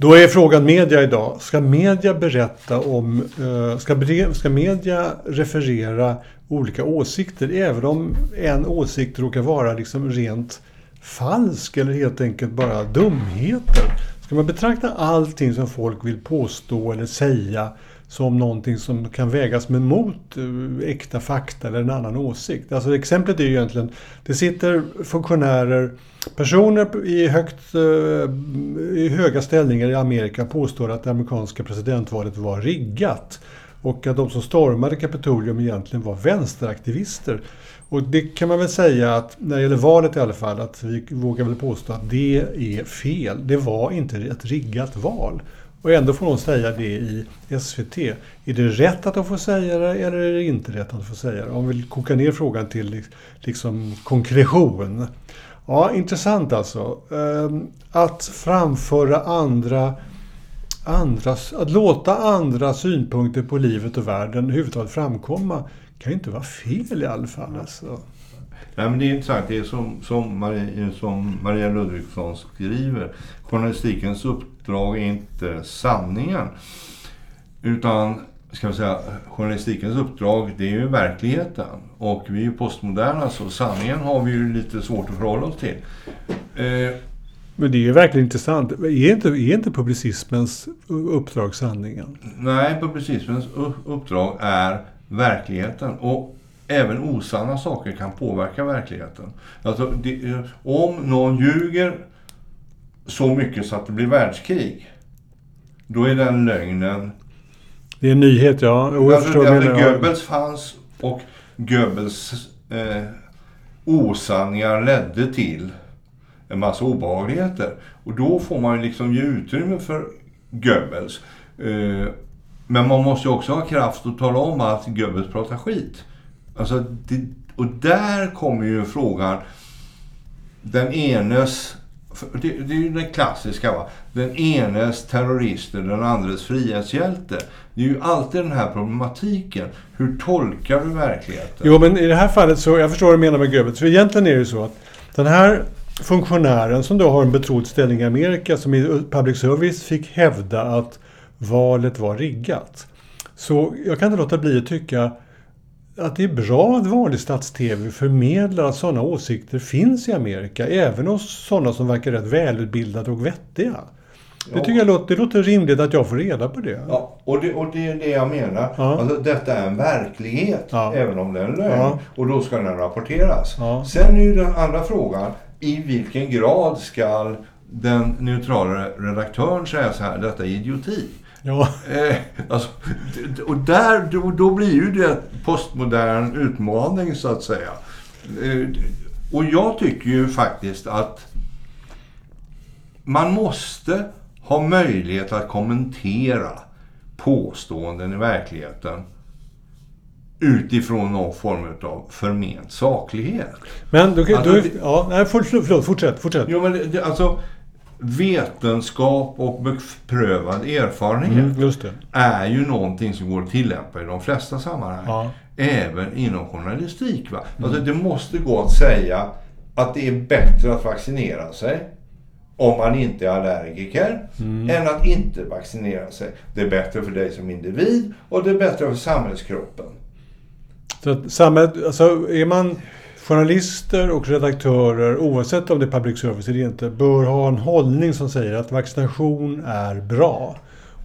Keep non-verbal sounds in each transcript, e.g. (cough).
Då är frågan media idag. Ska media berätta om, eh, ska, ska media referera olika åsikter även om en åsikt råkar vara liksom rent falsk eller helt enkelt bara dumheter? Ska man betrakta allting som folk vill påstå eller säga som någonting som kan vägas mot eh, äkta fakta eller en annan åsikt. Alltså exemplet är ju egentligen, det sitter funktionärer, personer i, högt, eh, i höga ställningar i Amerika påstår att det amerikanska presidentvalet var riggat. Och att de som stormade Kapitolium egentligen var vänsteraktivister. Och det kan man väl säga att, när det gäller valet i alla fall, att vi vågar väl påstå att det är fel. Det var inte ett riggat val. Och ändå får hon säga det i SVT. Är det rätt att de får säga det eller är det inte rätt att de får säga det? Om vi kokar ner frågan till liksom konkretion. Ja, intressant alltså. Ehm, att framföra andra, andra, att låta andra synpunkter på livet och världen överhuvudtaget framkomma kan ju inte vara fel i alla fall. Alltså. Nej, men det är intressant. Det är som, som, Maria, som Maria Ludvigsson skriver. Journalistikens uppdrag är inte sanningen. Utan, ska vi säga, journalistikens uppdrag det är ju verkligheten. Och vi är ju postmoderna så sanningen har vi ju lite svårt att förhålla oss till. Eh, men det är ju verkligen intressant. Är inte, är inte publicismens uppdrag sanningen? Nej, publicismens uppdrag är verkligheten. Och även osanna saker kan påverka verkligheten. Alltså, det, om någon ljuger så mycket så att det blir världskrig, då är den lögnen... Det är en nyhet, ja. jag alltså, alltså, Goebbels fanns och Goebbels eh, osanningar ledde till en massa obehagligheter. Och då får man liksom ge utrymme för Goebbels. Eh, men man måste ju också ha kraft att tala om att Goebbels pratar skit. Alltså, det, och där kommer ju frågan, den enes, det, det är ju det klassiska va, den enes terrorister, den andres frihetshjälte. Det är ju alltid den här problematiken. Hur tolkar du verkligheten? Jo, men i det här fallet så, jag förstår vad du menar med Goebbels. För egentligen är det ju så att den här funktionären som då har en betrodd ställning i Amerika som i public service fick hävda att valet var riggat. Så jag kan inte låta bli att tycka att det är bra att vanlig stats-TV förmedlar att sådana åsikter finns i Amerika, även hos sådana som verkar rätt välutbildade och vettiga. Det tycker jag låter, det låter rimligt att jag får reda på det. Ja, och det, och det är det jag menar. Ja. Alltså, detta är en verklighet, ja. även om det är lögn. Ja. Och då ska den rapporteras. Sen är ju den andra frågan, i vilken grad ska den neutrala redaktören säga så här, detta är idioti? Ja. Eh, alltså, och där, då, då, blir ju det postmodern utmaning så att säga. Eh, och jag tycker ju faktiskt att man måste ha möjlighet att kommentera påståenden i verkligheten utifrån någon form av förment saklighet. Men då, alltså, då, ja, nej, förlåt, fortsätt, fortsätt. Jo, men det, alltså, vetenskap och beprövad erfarenhet mm, är ju någonting som går att tillämpa i de flesta sammanhang. Ja. Även inom journalistik. Va? Mm. Alltså det måste gå att säga att det är bättre att vaccinera sig om man inte är allergiker mm. än att inte vaccinera sig. Det är bättre för dig som individ och det är bättre för samhällskroppen. Så att samhället, alltså är man journalister och redaktörer, oavsett om det är public service eller inte, bör ha en hållning som säger att vaccination är bra.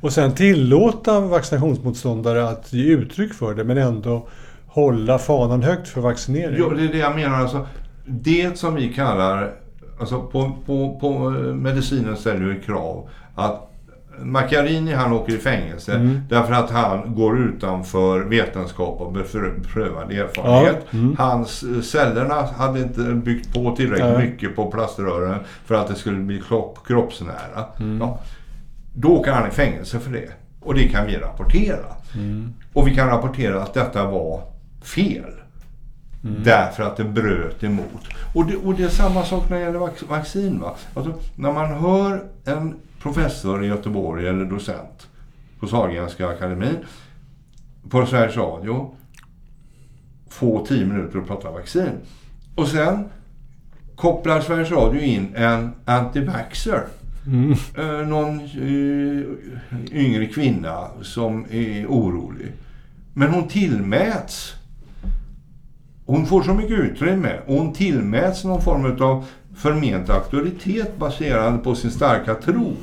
Och sen tillåta vaccinationsmotståndare att ge uttryck för det, men ändå hålla fanan högt för vaccinering. Jo, det är det jag menar. Alltså, det som vi kallar... Alltså på, på, på eh, medicinen ställer vi krav att Macchiarini han åker i fängelse mm. därför att han går utanför vetenskap och beprövad erfarenhet. Ja. Mm. Hans eh, cellerna hade inte byggt på tillräckligt ja. mycket på plaströren för att det skulle bli kropp, kroppsnära. Mm. Ja. Då åker han i fängelse för det. Och det kan vi rapportera. Mm. Och vi kan rapportera att detta var fel. Mm. Därför att det bröt emot. Och det, och det är samma sak när det gäller vaccin. Va? Alltså, när man hör en professor i Göteborg eller docent på Sahlgrenska akademin på Sveriges Radio få tio minuter att prata vaccin. Och sen kopplar Sveriges Radio in en antivaxxer Mm. eh, någon eh, yngre kvinna som är orolig. Men hon tillmäts hon får så mycket utrymme och hon tillmäts någon form av förment auktoritet baserad på sin starka tro.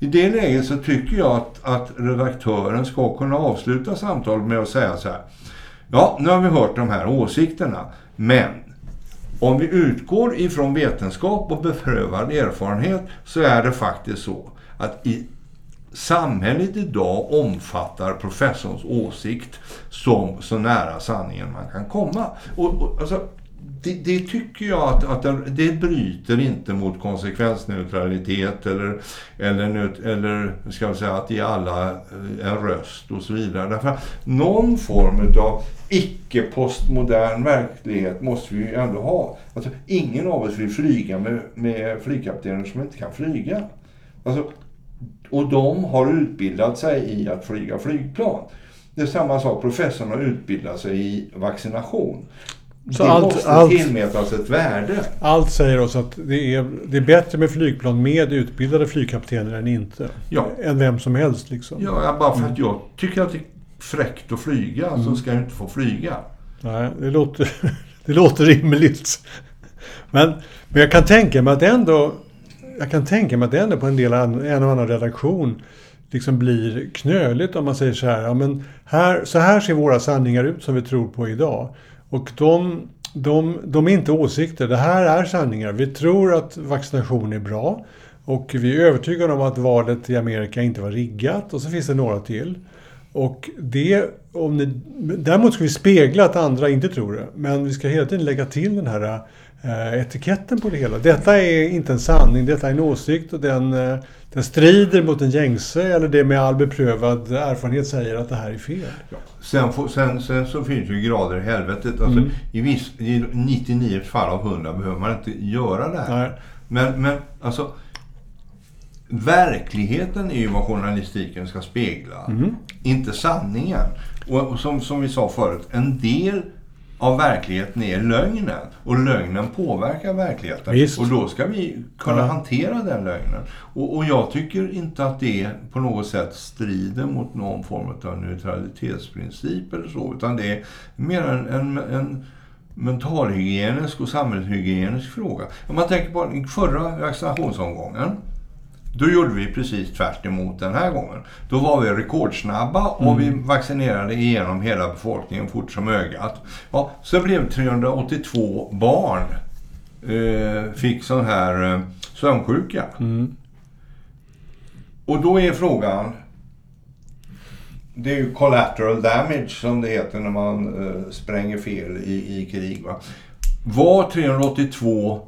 I det läget så tycker jag att, att redaktören ska kunna avsluta samtalet med att säga så här. Ja, nu har vi hört de här åsikterna, men om vi utgår ifrån vetenskap och beprövad erfarenhet så är det faktiskt så att i samhället idag omfattar professorns åsikt som så nära sanningen man kan komma. Och, och, alltså, det, det, tycker jag att, att det, det bryter inte mot konsekvensneutralitet eller, eller, eller ska jag säga, att ge alla eh, en röst och så vidare. Därför någon form av icke-postmodern verklighet måste vi ju ändå ha. Alltså, ingen av oss vill flyga med, med flygkaptener som inte kan flyga. Alltså, och de har utbildat sig i att flyga flygplan. Det är samma sak, professorn har utbildat sig i vaccination. Så det allt, måste allt, tillmätas ett värde. Allt säger oss att det är, det är bättre med flygplan med utbildade flygkaptener än inte. Ja. Än vem som helst liksom. Ja, bara för att jag tycker att det är fräckt att flyga mm. så ska jag inte få flyga. Nej, det låter, (laughs) det låter rimligt. Men, men jag kan tänka mig att ändå jag kan tänka mig att det ändå på en del en och annan redaktion liksom blir knöligt om man säger så här, ja men här, så här ser våra sanningar ut som vi tror på idag. Och de, de, de är inte åsikter, det här är sanningar. Vi tror att vaccination är bra och vi är övertygade om att valet i Amerika inte var riggat och så finns det några till. Och det, om ni, däremot ska vi spegla att andra inte tror det. Men vi ska hela tiden lägga till den här eh, etiketten på det hela. Detta är inte en sanning, detta är en åsikt och den, eh, den strider mot en gängse eller det med all beprövad erfarenhet säger att det här är fel. Ja. Sen, får, sen, sen, så finns ju grader i helvetet. Alltså, mm. i, viss, I 99 fall av 100 behöver man inte göra det här. Nej. Men, men alltså Verkligheten är ju vad journalistiken ska spegla, mm. inte sanningen. Och som, som vi sa förut, en del av verkligheten är lögnen. Och lögnen påverkar verkligheten. Visst. Och då ska vi kunna ja. hantera den lögnen. Och, och, jag tycker inte att det på något sätt strider mot någon form av neutralitetsprincip eller så. Utan det är mer en, en, en mentalhygienisk och samhällshygienisk fråga. Om man tänker på förra vaccinationsomgången då gjorde vi precis tvärt den här gången. Då var vi rekordsnabba och mm. vi vaccinerade igenom hela befolkningen fort som ögat. Ja, så blev 382 barn eh, fick sån här eh, sömnsjuka. Mm. Och då är frågan, det är ju collateral damage som det heter när man eh, spränger fel i, i krig. Va? Var 382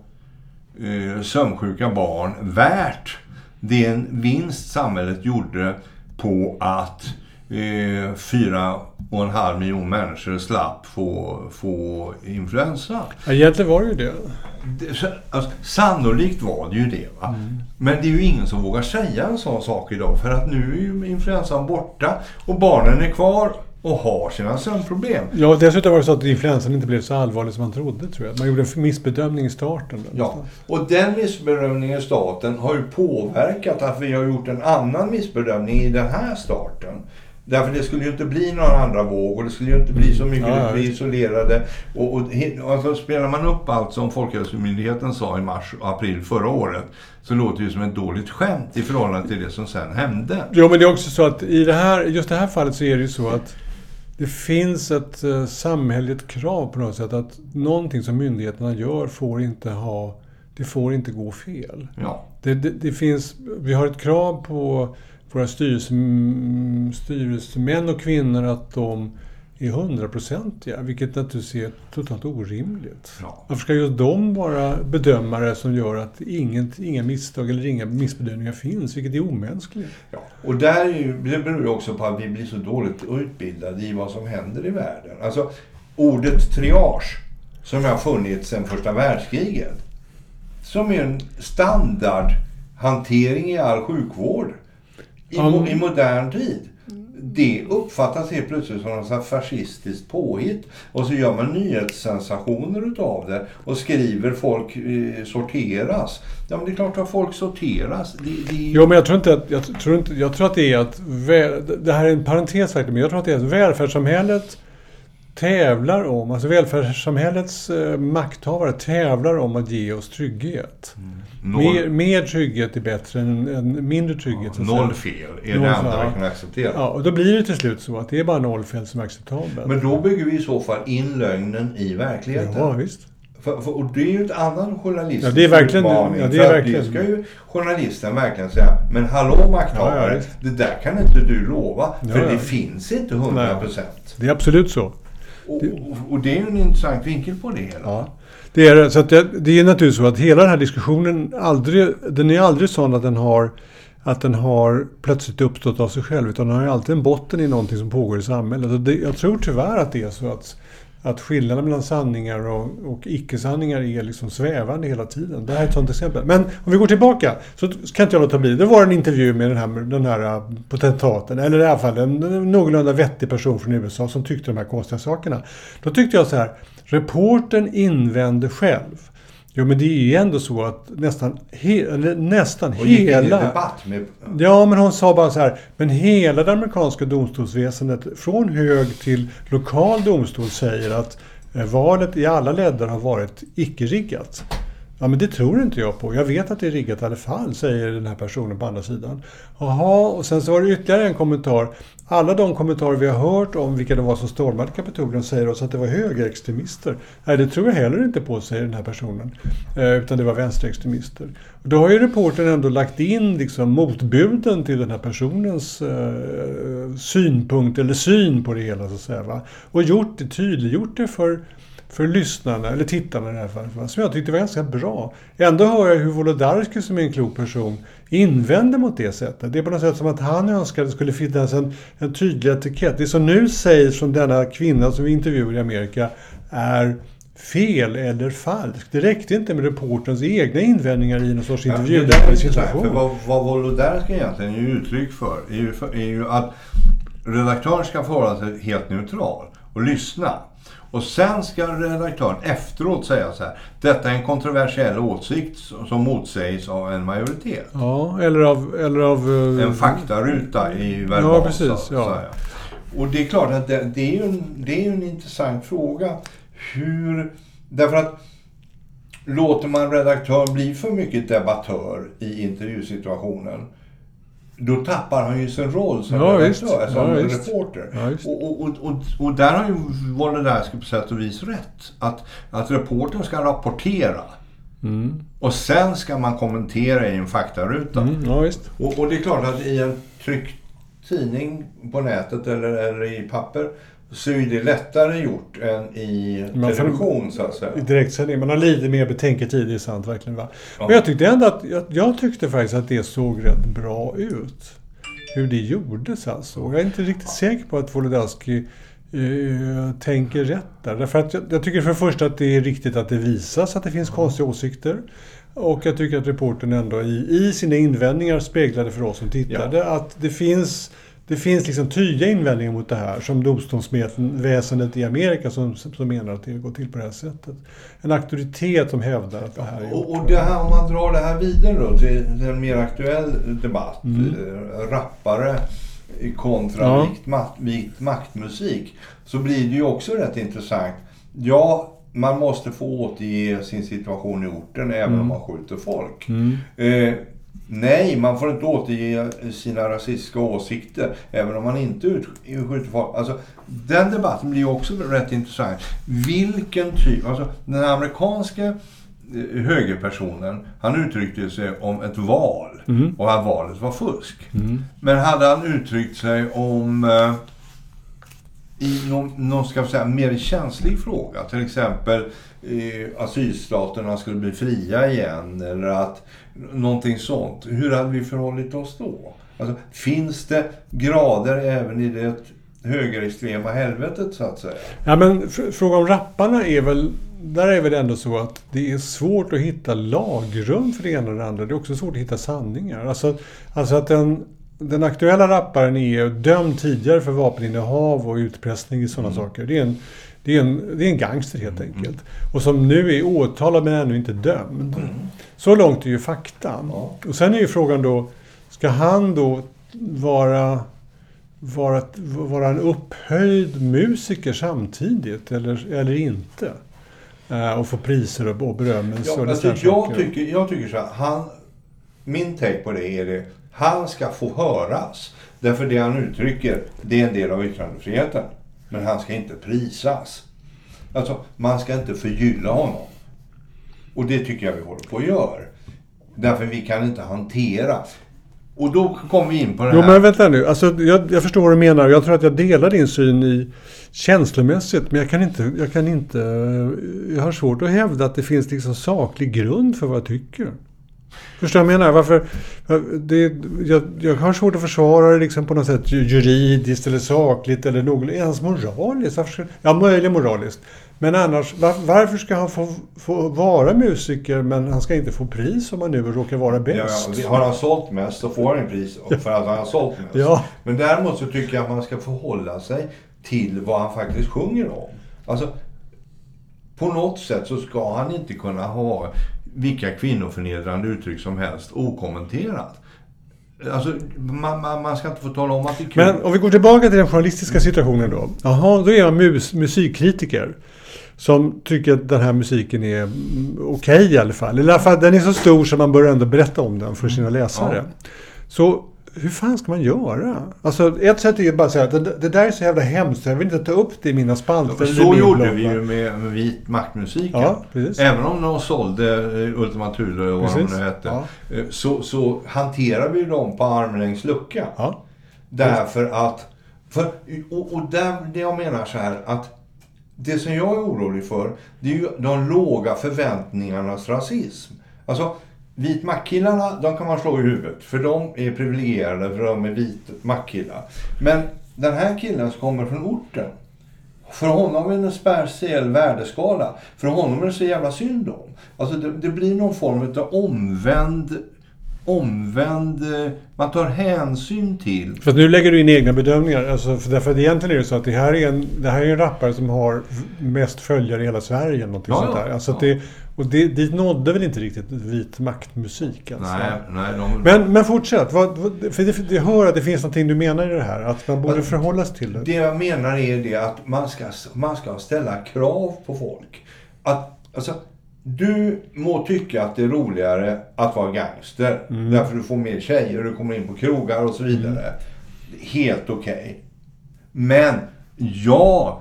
eh, sömnsjuka barn värt den vinst samhället gjorde på att eh, fyra och en halv miljon människor slapp få, få influensa. Ja, egentligen var det ju det. det alltså, sannolikt var det ju det. Va? Mm. Men det är ju ingen som vågar säga en sån sak idag för att nu är ju influensan borta och barnen är kvar och har sina sömnproblem. Ja, dessutom var det så att influensan inte blev så allvarlig som man trodde, tror jag. Man gjorde en missbedömning i starten. Ja, och den missbedömningen i starten har ju påverkat att vi har gjort en annan missbedömning i den här starten. Därför det skulle ju inte bli några andra våg och det skulle ju inte bli så mycket ja, vi isolerade. Och, och, alltså, spelar man upp allt som Folkhälsomyndigheten sa i mars och april förra året så låter det ju som ett dåligt skämt i förhållande till det som sen hände. Jo, men det är också så att i det här, just det här fallet så är det ju så att det finns ett uh, samhälleligt krav på något sätt att någonting som myndigheterna gör får inte ha... Det får inte gå fel. Ja. Det, det, det finns, vi har ett krav på våra styrelse, styrelsemän och kvinnor att de är hundraprocentiga, vilket naturligtvis är totalt orimligt. Ja. Varför ska just de vara bedömare som gör att inget, inga misstag eller inga missbedömningar finns, vilket är omänskligt? Ja. Och där är ju, det beror ju också på att vi blir så dåligt utbildade i vad som händer i världen. Alltså, ordet triage, som har funnits sedan första världskriget, som är en standardhantering i all sjukvård i, i modern tid det uppfattas helt plötsligt som något fascistiskt påhitt. Och så gör man nyhetssensationer utav det och skriver folk eh, sorteras. Ja, men det är klart att folk sorteras. Det, det... Jo, men jag tror inte att... Jag tror, inte, jag tror att det är att... Det här är en parentes verkligen, men jag tror att det är att välfärdssamhället tävlar om, alltså välfärdssamhällets eh, makthavare tävlar om att ge oss trygghet. Mm. Mer, mer, trygghet är bättre än, än mindre trygghet. Ja, noll fel är noll, det enda vi kan acceptera. Ja, och då blir det till slut så att det är bara noll fel som är acceptabelt. Men då bygger vi i så fall in lögnen i verkligheten. Ja, visst. För, för, och det är ju ett annan journalistisk ja, det är verkligen, utmaning. Ja, det, är verkligen. ska ju journalisten verkligen säga. Men hallå makthavare, ja, ja, det där kan inte du lova. För det finns inte 100%. procent. Det är absolut så. Och, och, det är ju en intressant vinkel på det hela. Ja. Det är, så det, det är naturligtvis så att hela den här diskussionen aldrig, den är aldrig sån att den har att den har plötsligt uppstått av sig själv. Utan den har ju alltid en botten i någonting som pågår i samhället. Och det, jag tror tyvärr att det är så att att skillnaden mellan sanningar och, och icke-sanningar är liksom svävande hela tiden. Det här är ett sådant exempel. Men om vi går tillbaka så kan inte jag låta bli. Det var en intervju med den här, den här äh, potentaten, eller i alla fall en någorlunda vettig person från USA som tyckte de här konstiga sakerna. Då tyckte jag så här, reporten invände själv Jo men det är ju ändå så att nästan, he, nästan och hela... debatt med... Ja men hon sa bara så här. Men hela det amerikanska domstolsväsendet från hög till lokal domstol säger att eh, valet i alla ledder har varit icke-riggat. Ja men det tror inte jag på. Jag vet att det är riggat i alla fall, säger den här personen på andra sidan. Jaha, och sen så var det ytterligare en kommentar. Alla de kommentarer vi har hört om vilka det var som stormade Kapitolium säger oss att det var högerextremister. Nej, det tror jag heller inte på, säger den här personen. Eh, utan det var vänsterextremister. Då har ju reportern ändå lagt in liksom motbuden till den här personens eh, synpunkt eller syn på det hela så att säga. Va? Och gjort det, tydliggjort det för för lyssnarna, eller tittarna i det här fallet, som jag tyckte var ganska bra. Ändå hör jag hur Wolodarski som är en klok person invänder mot det sättet. Det är på något sätt som att han önskade att det skulle finnas en, en tydlig etikett. Det som nu sägs från denna kvinna som vi intervjuar i Amerika är fel eller falskt. Det räckte inte med reporterns egna invändningar i någon sorts intervjulämnande situation. För vad, vad Wolodarski egentligen ger uttryck för är ju, för är ju att redaktören ska förhålla sig helt neutral och lyssna. Och sen ska redaktören efteråt säga så här. Detta är en kontroversiell åsikt som motsägs av en majoritet. Ja, eller av... Eller av uh, en faktaruta i verbal Ja, precis. Ja. Och det är klart att det, det, är ju en, det är en intressant fråga. Hur... Därför att låter man redaktören bli för mycket debattör i intervjusituationen då tappar han ju sin roll som ja, redaktör, som ja, reporter. Ja, och, och, och, och, där har ju Wolodarski på sätt och vis rätt. Att, att reportern ska rapportera. Mm. Och sen ska man kommentera i en faktaruta. Mm, och, och det är klart att i en tryckt tidning på nätet eller, eller i papper så är det lättare gjort än i man television så att säga. I direktsändning. Man har lite mer betänketid, det är sant verkligen. Va? Ja. Men jag tyckte ändå att, jag, jag, tyckte faktiskt att det såg rätt bra ut. Hur det gjordes alltså. Jag är inte riktigt säker på att Wolodarski uh, tänker rätt där. Därför att jag, jag, tycker för det första att det är riktigt att det visas att det finns konstiga åsikter. Och jag tycker att reporten ändå i, i sina invändningar speglade för oss som tittade ja. att det finns det finns liksom tydliga invändningar mot det här, som domstolsväsendet i Amerika som, som menar att det går till på det här sättet. En auktoritet som hävdar att det här är Och, och det här, om man drar det här vidare då till, en mer aktuell debatt. Mm. Eh, rappare kontra ja. vikt, makt, vikt maktmusik. Så blir det ju också rätt intressant. Ja, man måste få återge sin situation i orten även mm. om man skjuter folk. Mm. Eh, Nej, man får inte återge sina rasistiska åsikter även om man inte skjuter folk. Alltså, den debatten blir också rätt intressant. Vilken typ, alltså den amerikanska eh, högerpersonen, han uttryckte sig om ett val mm. och att valet var fusk. Mm. Men hade han uttryckt sig om eh, i någon, någon ska säga, mer känslig fråga, till exempel eh, asylstaterna skulle bli fria igen eller att någonting sånt. Hur hade vi förhållit oss då? Alltså, finns det grader även i det högerextrema helvetet så att säga? Ja men frågan om rapparna är väl där är väl ändå så att det är svårt att hitta lagrum för det ena och det andra. Det är också svårt att hitta sanningar. Alltså, alltså att en den aktuella rapparen är dömd tidigare för vapeninnehav och utpressning i sådana Mm. saker. Det är, en, det, är en, det är en gangster helt enkelt. Och som nu är åtalad men ännu inte dömd. Så långt är ju fakta. Ja. Och sen är ju frågan då, ska han då vara, vara, vara en upphöjd musiker samtidigt eller, eller inte? Eh, och få priser och, och berömmelse Ja, och alltså, jag, tycker, jag tycker så här, han, min take på det är det, han ska få höras. Därför det han uttrycker, det är en del av yttrandefriheten. Men han ska inte prisas. Alltså, man ska inte förgylla honom. Och det tycker jag vi håller på att göra. Därför vi kan inte hantera. Och då kommer vi in på det Jo här. men vänta nu. Alltså, jag, jag förstår vad du menar. Jag tror att jag delar din syn i känslomässigt. Men jag kan inte... Jag, kan inte, jag har svårt att hävda att det finns liksom saklig grund för vad jag tycker. Förstår du vad jag menar? Varför, det, jag, jag har svårt att försvara det liksom på något sätt ju- juridiskt eller sakligt eller något, ens moraliskt. Varför ja, möjligen moraliskt. Men annars, var, varför ska han få, få vara musiker men han ska inte få pris om han nu råkar vara Ja, bäst? ja, har han sålt mest så får han en pris för att han har sålt mest. Ja. Men däremot så tycker jag att man ska förhålla sig till vad han faktiskt sjunger om. Alltså, på något sätt så ska han inte kunna ha vilka kvinnoförnedrande uttryck som helst okommenterat. Alltså, man, man, man ska inte få tala om att det är kul. Men om vi går tillbaka till den journalistiska situationen då. Jaha, då är jag mus- musikkritiker. Som tycker att den här musiken är mm, okej i alla fall. Eller i alla fall den är så stor så man bör ändå berätta om den för sina läsare. Så hur fan ska man göra? Alltså ett sätt är ju bara att säga att det, det där är så jävla hemskt. Jag vill inte ta upp det i mina spalter. i så gjorde vi ju med, med vit maktmusiken. Ja, precis. Även om de sålde eh, Ultima Thule och vad de Precis. nu hette. Ja. eh, Så, så hanterade vi dem på armlängds lucka. Ja. Därför att... För, och, och där, det jag menar så här att det som jag är orolig för, det är ju de låga förväntningarnas rasism. Alltså, vit mackkillarna, de kan man slå i huvudet. För de är privilegierade, för de är vit mackkillar. Men den här killen som kommer från orten, för honom är det en speciell värdeskala. För honom är det så jävla synd om. Alltså det, det blir någon form av omvänd, omvänd, eh, man tar hänsyn till. För nu lägger du in egna bedömningar. Alltså, för därför att egentligen är det så att det här är en, det här är en rappare som har mest följare i hela Sverige. Eller Ja, sånt där. Alltså Ja. det, och det, dit nådde väl inte riktigt vit maktmusik. Alltså. Nej, nej, de, Men, men fortsätt. Vad, för det, jag hör att det finns någonting du menar i det här. Att man borde förhålla sig till det. Det jag menar är det att man ska, man ska ställa krav på folk. Att, alltså, du må tycka att det är roligare att vara gangster. Mm. Därför du får mer tjejer, du kommer in på krogar och så vidare. Helt okej. Men jag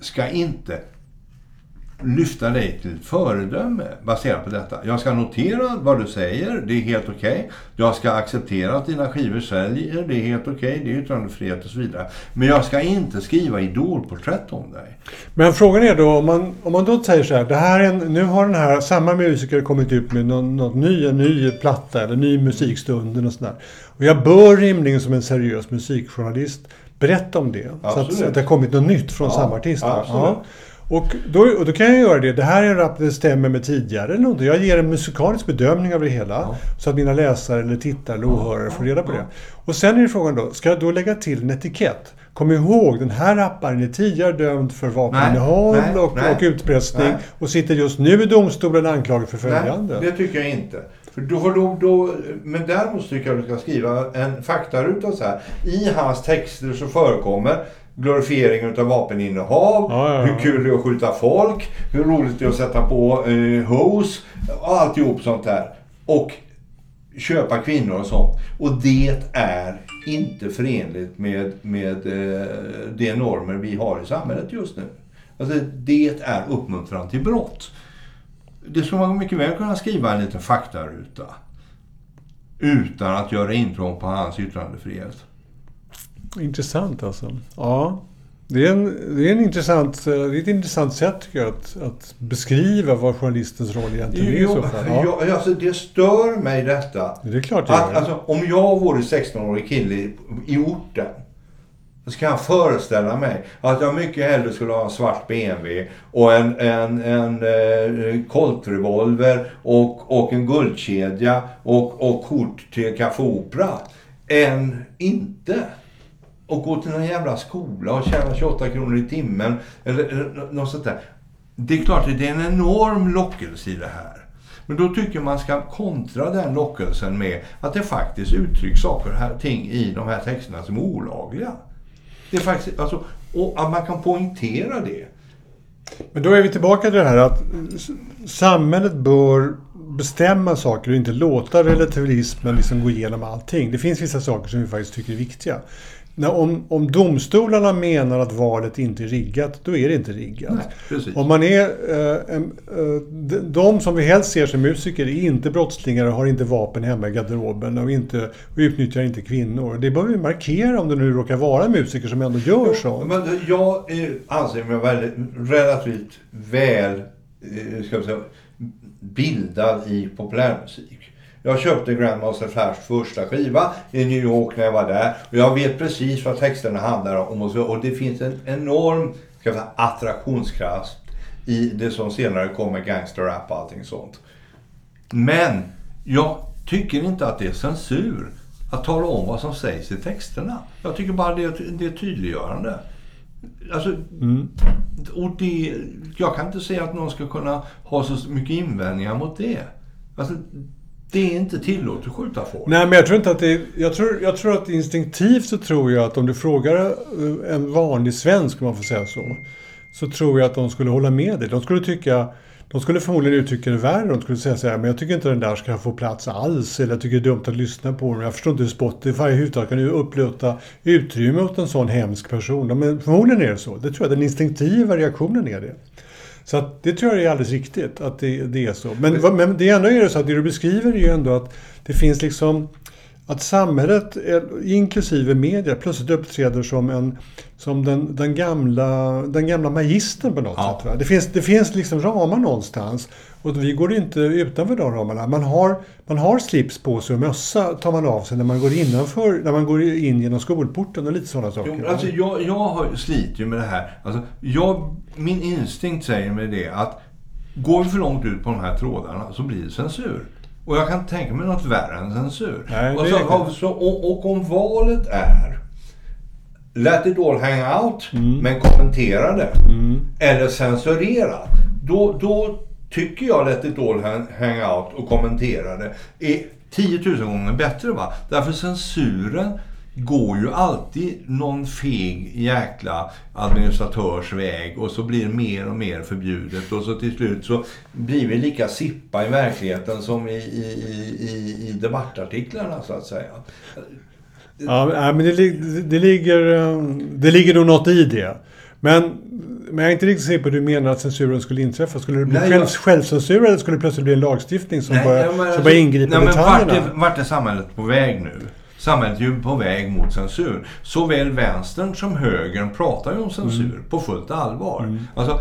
ska inte lyfta dig till ett föredöme baserat på detta. Jag ska notera vad du säger, det är helt okej. Jag ska acceptera att dina skivor säljer, det är helt okej, det är yttrandefrihet och så vidare. Men jag ska inte skriva idolporträtt om dig. Men frågan är då om man, om man då säger så här. Det här är en, nu har den här, samma musiker kommit ut med någon, något ny, en ny platta eller ny musikstund och sådär. Och jag bör rimligen som en seriös musikjournalist berätta om det. Så att, Absolut. så att det har kommit något nytt från Ja, samma artist. Och då, och då kan jag göra det. Det här är en rap, det stämmer med tidigare. Eller något. Jag ger en musikalisk bedömning av det hela. Ja. Så att mina läsare eller tittare eller åhörare får reda på ja. det. Och sen är frågan då, ska jag då lägga till en etikett? Kom ihåg, den här rapparen är tidigare dömd för vapeninnehav Nej, och, nej. och utpressning. Nej. Och sitter just nu i domstolen anklagad för följande. Nej, det tycker jag inte. För då, då, då, men däremot tycker jag att du ska skriva en faktaruta så här. I hans texter så förekommer glorifiering utav vapeninnehav, Ja, ja, ja. hur kul det är att skjuta folk, hur roligt det är att sätta på eh, hos och alltihop sånt där. Och köpa kvinnor och sånt. Och det är inte förenligt med, med eh, de normer vi har i samhället just nu. Alltså det är uppmuntran till brott. Det skulle man mycket väl kunna skriva en liten faktaruta. Utan att göra intrång på hans yttrandefrihet. Intressant alltså. Ja. Det är, en, det, är en intressant, eh, det är ett intressant sätt tycker jag att, att beskriva vad journalistens roll egentligen är i så fall. Ja. ja, alltså det stör mig detta. Det är klart det Att, gör. alltså, om jag vore 16-årig kille i, i orten. Så kan jag föreställa mig att jag mycket hellre skulle ha en svart BMW och en, en, en eh, Colt-revolver och, och en guldkedja och, och kort till Café Opera. än inte. Och gå till någon jävla skola och tjäna 28 kronor i timmen eller, eller något sånt där. Det är klart att det är en enorm lockelse i det här. Men då tycker man ska kontra den lockelsen med att det faktiskt uttrycks saker och ting i de här texterna som är olagliga. Det är faktiskt, alltså, och att man kan poängtera det. Men då är vi tillbaka till det här att samhället bör bestämma saker och inte låta relativismen liksom gå igenom allting. Det finns vissa saker som vi faktiskt tycker är viktiga. När, om, om domstolarna menar att valet inte är riggat, då är det inte riggat. Nej, om man är, eh, eh, de som vi helst ser som musiker är inte brottslingar och har inte vapen hemma i garderoben och, inte, och utnyttjar inte kvinnor. Det bör vi markera om det nu råkar vara musiker som ändå gör så. Men jag anser mig väldigt, relativt väl eh, ska säga, bildad i populärmusik. Jag köpte Grandmaster Flashs första skiva i New York när jag var där. Och jag vet precis vad texterna handlar om. Och, så, och det finns en enorm ska säga, attraktionskraft i det som senare kommer gangsterrap och allting sånt. Men jag tycker inte att det är censur att tala om vad som sägs i texterna. Jag tycker bara det är, det är tydliggörande. Alltså, mm. och det, jag kan inte säga att någon ska kunna ha så mycket invändningar mot det. Alltså, det är inte tillåtet att skjuta folk. Nej, men jag tror inte att det jag tror, jag tror att instinktivt så tror jag att om du frågar eh, en vanlig svensk, om man får säga så, så tror jag att de skulle hålla med dig. De skulle tycka de skulle förmodligen uttrycka det värre. De skulle säga så här, men jag tycker inte den där ska få plats alls. Eller jag tycker det är dumt att lyssna på den. Jag förstår inte hur Spotify överhuvudtaget kan upplåta utrymme åt en sån hemsk person. Men förmodligen är det så. Det tror jag den instinktiva reaktionen är det. Så att det tror jag är alldeles riktigt att det, det är så. Men, men det ändå är det så att det du beskriver är ju ändå att det finns liksom att samhället, inklusive media, plötsligt uppträder som, en, som den, den, gamla, den gamla magistern på något ja. sätt. Va? Det, finns, det finns liksom ramar någonstans. Och vi går inte utanför de ramarna. Man har, man har slips på sig och mössa tar man av sig när man går innanför, när man går in genom skolporten och lite sådana saker. Jo, alltså jag, jag har sliter ju med det här. Alltså, jag, min instinkt säger mig det att går vi för långt ut på de här trådarna så blir det censur. Och jag kan tänka mig något värre än censur. Nej, och, så, så, och, och, om valet är Let it all hang out, mm. men kommentera det. Mm. Eller censurera. Då, då tycker jag Let it all hang out och kommenterade, är 10 000 gånger bättre. va? Därför censuren går ju alltid någon feg jäkla administratörs väg och så blir det mer och mer förbjudet och så till slut så blir vi lika sippa i verkligheten som i, i, i, i debattartiklarna så att säga. Ja, men det, det, ligger, eh, det ligger nog något i det. Men, men jag är inte riktigt säker på hur du menar att censuren skulle inträffa. Skulle det bli nej, själv, jag... självcensur eller skulle det plötsligt bli en lagstiftning som, börjar, alltså, ingripa i detaljerna? Vart är, vart är samhället på väg nu? Samhället är ju på väg mot censur. Såväl vänstern som högern pratar ju om censur mm. på fullt allvar. Mm. Alltså,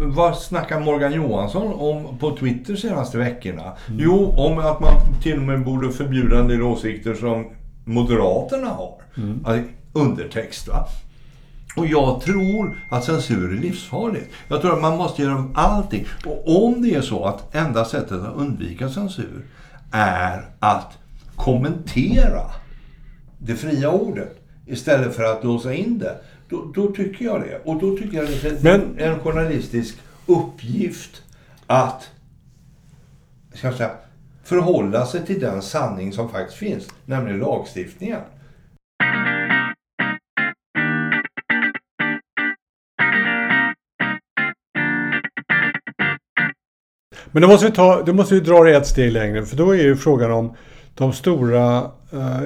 vad snackar Morgan Johansson om på Twitter senaste veckorna? Mm. Jo, om att man till och med borde förbjuda en del åsikter som Moderaterna har. Mm. Alltså, undertext. Va? Och jag tror att censur är livsfarligt. Jag tror att man måste göra allting. Och om det är så att enda sättet att undvika censur är att kommentera det fria ordet istället för att låsa in det. Då, då tycker jag det. Och då tycker jag det är Men... en journalistisk uppgift att ska jag säga, förhålla sig till den sanning som faktiskt finns, nämligen lagstiftningen. Men då måste vi, ta, då måste vi dra det ett steg längre, för då är ju frågan om de stora eh,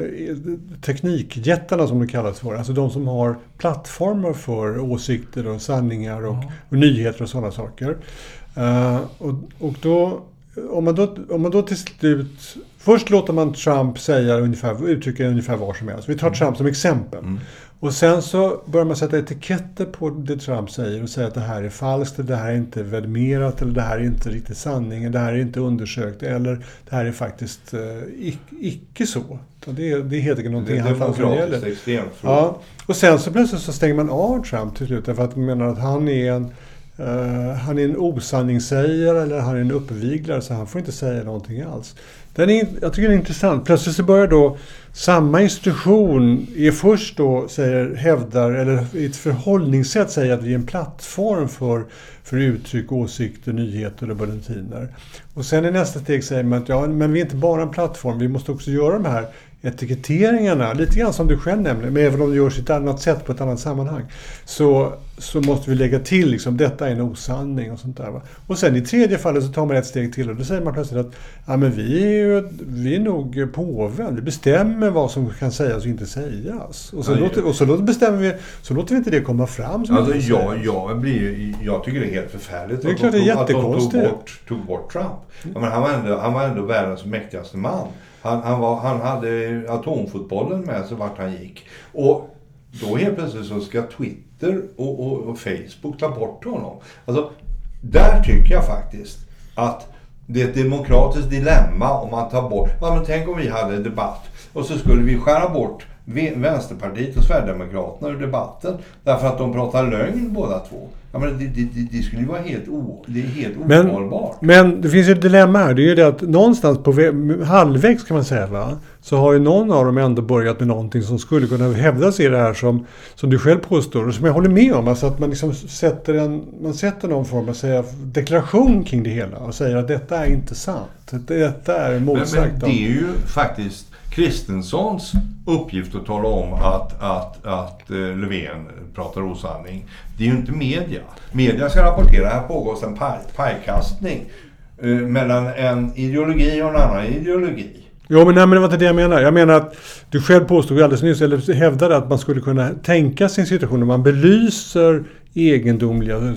teknikjättarna som det kallas för. Alltså de som har plattformar för åsikter och sanningar och, och nyheter och sådana saker. Eh, och, och då, om, man då, om man då till slut... Först låter man Trump säga ungefär, uttrycka ungefär vad som helst. Vi tar mm. Trump som exempel. Mm. Och sen så börjar man sätta etiketter på det Trump säger och säga att det här är falskt, det här är inte värderat eller det här är inte riktigt sanningen, det här är inte undersökt eller det här är faktiskt uh, icke så. Det är, det är helt enkelt någonting han som gäller. Ja. Och sen så plötsligt så stänger man av Trump till slut därför att man menar att han är en Uh, han är en osanningssägare eller han är en uppviglare så han får inte säga någonting alls. Den är, jag tycker den är intressant. Plötsligt så börjar då samma institution är först då säger, hävdar, eller i ett förhållningssätt säger att vi är en plattform för, för uttryck, åsikter, nyheter och bulletiner. Och sen i nästa steg säger man att ja, men vi är inte bara en plattform, vi måste också göra de här etiketteringarna, lite grann som du själv nämnde, men även om det görs i ett annat sätt på ett annat sammanhang, så, så måste vi lägga till liksom, detta är en osanning och sånt där. Va? Och sen i tredje fallet så tar man ett steg till och då säger man plötsligt att ja, men vi, är ju, vi är nog påven, vi bestämmer vad som kan sägas och inte sägas. Och så, låter, och så låter, bestämmer vi, så låter vi inte det komma fram. Som alltså, jag, jag, blir, jag tycker det är helt förfärligt det är klart, det är jättekonstigt. att de tog bort, tog bort Trump. Mm. Men han, var ändå, han var ändå världens mäktigaste man. Han, han, var, han hade atomfotbollen med sig vart han gick. Och då helt plötsligt så ska Twitter och, och, och Facebook ta bort honom. Alltså, där tycker jag faktiskt att det är ett demokratiskt dilemma om man tar bort... Ja, men tänk om vi hade en debatt och så skulle vi skära bort Vänsterpartiet och Sverigedemokraterna ur debatten därför att de pratar lögn båda två. Ja, men det, det, det skulle ju vara helt, o, det är helt ohållbart. Men det finns ju ett dilemma här. Det är ju det att någonstans på halvvägs kan man säga va. Så har ju någon av dem ändå börjat med någonting som skulle kunna hävdas i det här som, som du själv påstår. Och som jag håller med om. Alltså att man liksom sätter, en, man sätter någon form av säga, deklaration kring det hela. Och säger att detta är inte sant. Detta är motsagt. Men, men det är ju faktiskt Kristenssons uppgift att tala om att, att, att eh, Löfven pratar osanning. Det är ju inte media. Media ska rapportera, här pågår en paj, pajkastning eh, mellan en ideologi och en annan ideologi. Jo, men, nej, men det var inte det jag menar. Jag menar att du själv påstod alldeles nyss, eller hävdade att man skulle kunna tänka sig en situation där man belyser egendomliga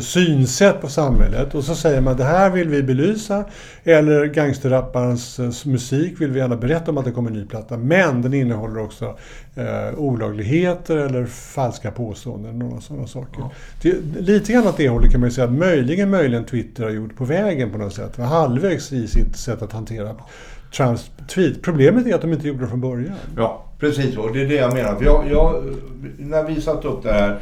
synsätt på samhället. Och så säger man det här vill vi belysa. Eller gangsterrapparens eh, musik vill vi gärna berätta om att det kommer en ny platta. Men den innehåller också eh, olagligheter eller falska påståenden. Och sådana saker. Ja. Det, lite grann åt det hållet kan man ju säga att möjligen, möjligen Twitter har gjort på vägen på något sätt. Halvvägs i sitt sätt att hantera Trumps tweet. Problemet är att de inte gjorde det från början. Ja, precis. Och det är det jag menar. Jag, jag, när vi satte upp det här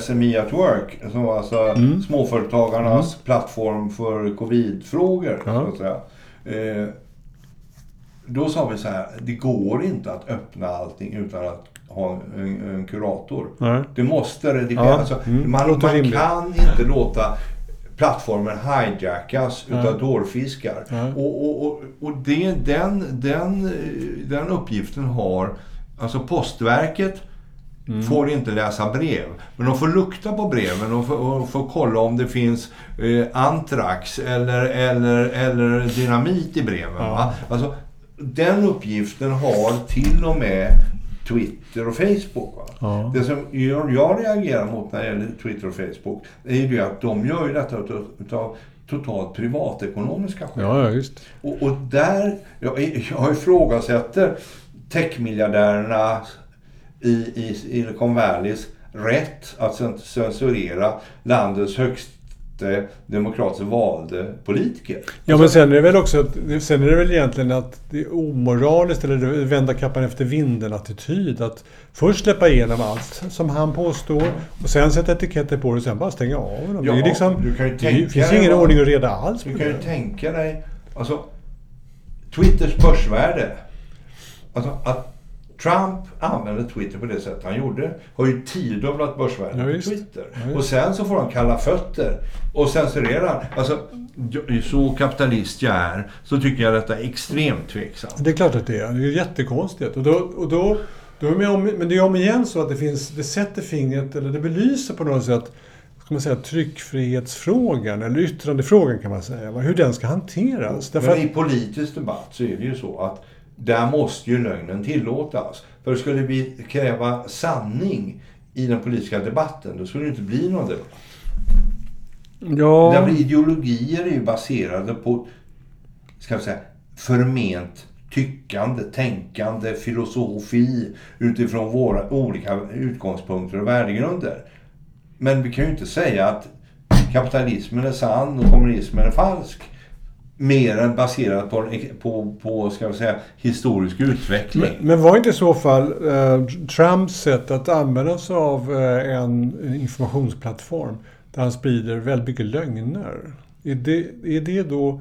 SME at Work, som var alltså mm. småföretagarnas mm. plattform för covidfrågor. Ja. Så att säga. Eh, då sa vi så här, det går inte att öppna allting utan att ha en, en kurator. Nej. Det måste redigeras. Ja. Alltså, mm. Man, man kan inte låta plattformen hijackas ja. utav dårfiskar. Ja. Och, och, och, och det, den, den, den uppgiften har alltså Postverket Mm. får inte läsa brev. Men de får lukta på breven och får, och får kolla om det finns eh, antrax eller, eller, eller dynamit i breven. Ja. Alltså, den uppgiften har till och med Twitter och Facebook. Ja. Det som jag reagerar mot när det gäller Twitter och Facebook är ju att de gör ju detta utav totalt privatekonomiska skäl. Ja, just. Och, och där, jag, jag ifrågasätter techmiljardärerna i, i Silicon Valleys rätt att censurera landets högsta demokratiskt valde politiker. Ja, men sen är det väl också sen är det väl egentligen att det är omoraliskt eller vända kappan efter vinden-attityd. Att först släppa igenom allt som han påstår och sen sätta etiketter på det och sen bara stänga av dem. Ja, det, är liksom, du kan ju tänka det finns ingen ordning och reda alls Du kan ju tänka dig, alltså Twitters börsvärde. Alltså att Trump använde Twitter på det sätt han gjorde. Har ju tiodubblat börsvärdet ja, på Twitter. Ja, och sen så får han kalla fötter och censurerar. Alltså, så kapitalist jag är så tycker jag detta är extremt tveksamt. Det är klart att det är. Det är jättekonstigt. Och då, och då, då är om, men det är om igen så att det finns, det sätter fingret, eller det belyser på något sätt ska man säga, tryckfrihetsfrågan, eller yttrandefrågan kan man säga, hur den ska hanteras. Men Därför i politisk debatt så är det ju så att där måste ju lögnen tillåtas. För skulle vi kräva sanning i den politiska debatten, då skulle det inte bli någon debatt. Ja. Därför ideologier är ju baserade på, ska vi säga, förment tyckande, tänkande, filosofi utifrån våra olika utgångspunkter och värdegrunder. Men vi kan ju inte säga att kapitalismen är sann och kommunismen är falsk mer än baserat på, på, på ska vi säga, historisk utveckling. Men, men var inte i så fall eh, Trumps sätt att använda sig av eh, en informationsplattform där han sprider väldigt mycket lögner. Är det, är det då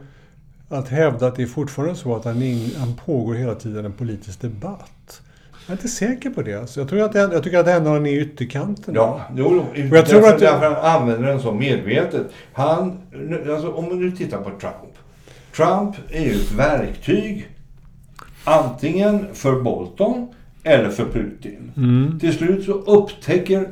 att hävda att det är fortfarande så att han, in, han pågår hela tiden en politisk debatt? Jag är inte säker på det. Så jag, tror att det, jag tycker att ändå han är i ytterkanten. Ja, jo, jag därför, tror att det- därför han använder den så medvetet. Han, alltså, om man nu tittar på Trump. Trump är ju ett verktyg antingen för Bolton eller för Putin. Mm. Till slut så upptäcker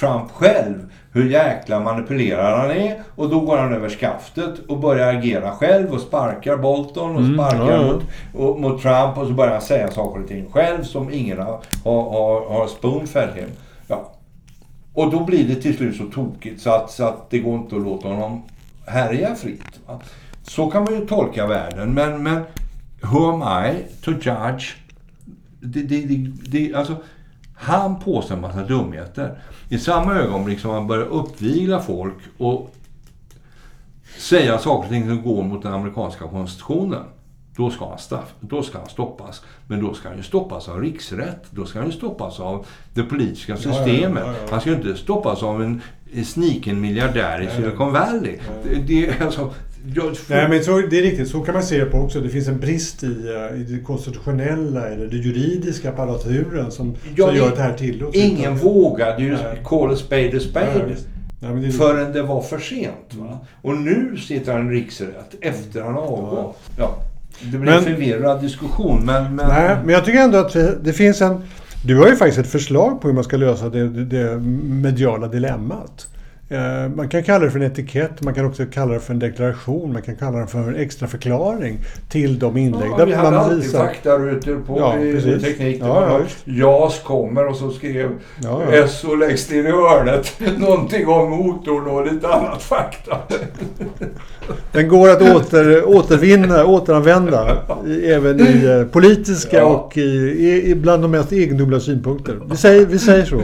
Trump själv hur jäkla manipulerad han är och då går han över skaftet och börjar agera själv och sparkar Bolton och Mm, sparkar ja, ja. Mot, och, mot Trump och så börjar han säga saker och ting själv som ingen har, har, har, har spoonfed him. Ja. Och då blir det till slut så tokigt så att, så att det går inte att låta honom härja fritt. Va? Så kan man ju tolka världen men, men who am I to judge det, det, det, det, alltså, han påstår en massa dumheter. I samma ögonblick som han börjar uppvigla folk och säga saker och ting som går mot den amerikanska konstitutionen. Då ska, han straff, då ska han stoppas. Men då ska han ju stoppas av riksrätt. Då ska han ju stoppas av det politiska ja, systemet. ja, ja. Han ska ju inte stoppas av en sniken miljardär i Silicon Valley. Det, det, alltså, jag, Nej, men så, det är riktigt. Så kan man se det på också. Det finns en brist i, eh, i det konstitutionella eller det juridiska apparaturen som, Ja, som gör det här tillåts. ingen vågade ju Nej. call a spade a Ja, spade. Nej, men det är, Förrän det var för sent. Va? Och nu sitter han i riksrätt efter han har avgått. Ja. Det blir Men- en förvirrad diskussion men... men Nej, men jag tycker ändå att det finns en... Du har ju faktiskt ett förslag på hur man ska lösa det, det, det mediala dilemmat. Eh, Man kan kalla det för en etikett, man kan också kalla det för en deklaration, man kan kalla det för en extra förklaring till de inlägg Ja, vi hade alltid faktarutor på Ja, i, teknik. Ja, ja. JAS kommer och så skrev Ja, ja. SO läggs ner i hörnet. (laughs) Någonting om motorn och lite annat fakta. (laughs) Den går att åter, återvinna, återanvända även i eh, politiska Ja. och i, i bland de mest egendomliga synpunkter. Vi säger, vi säger så.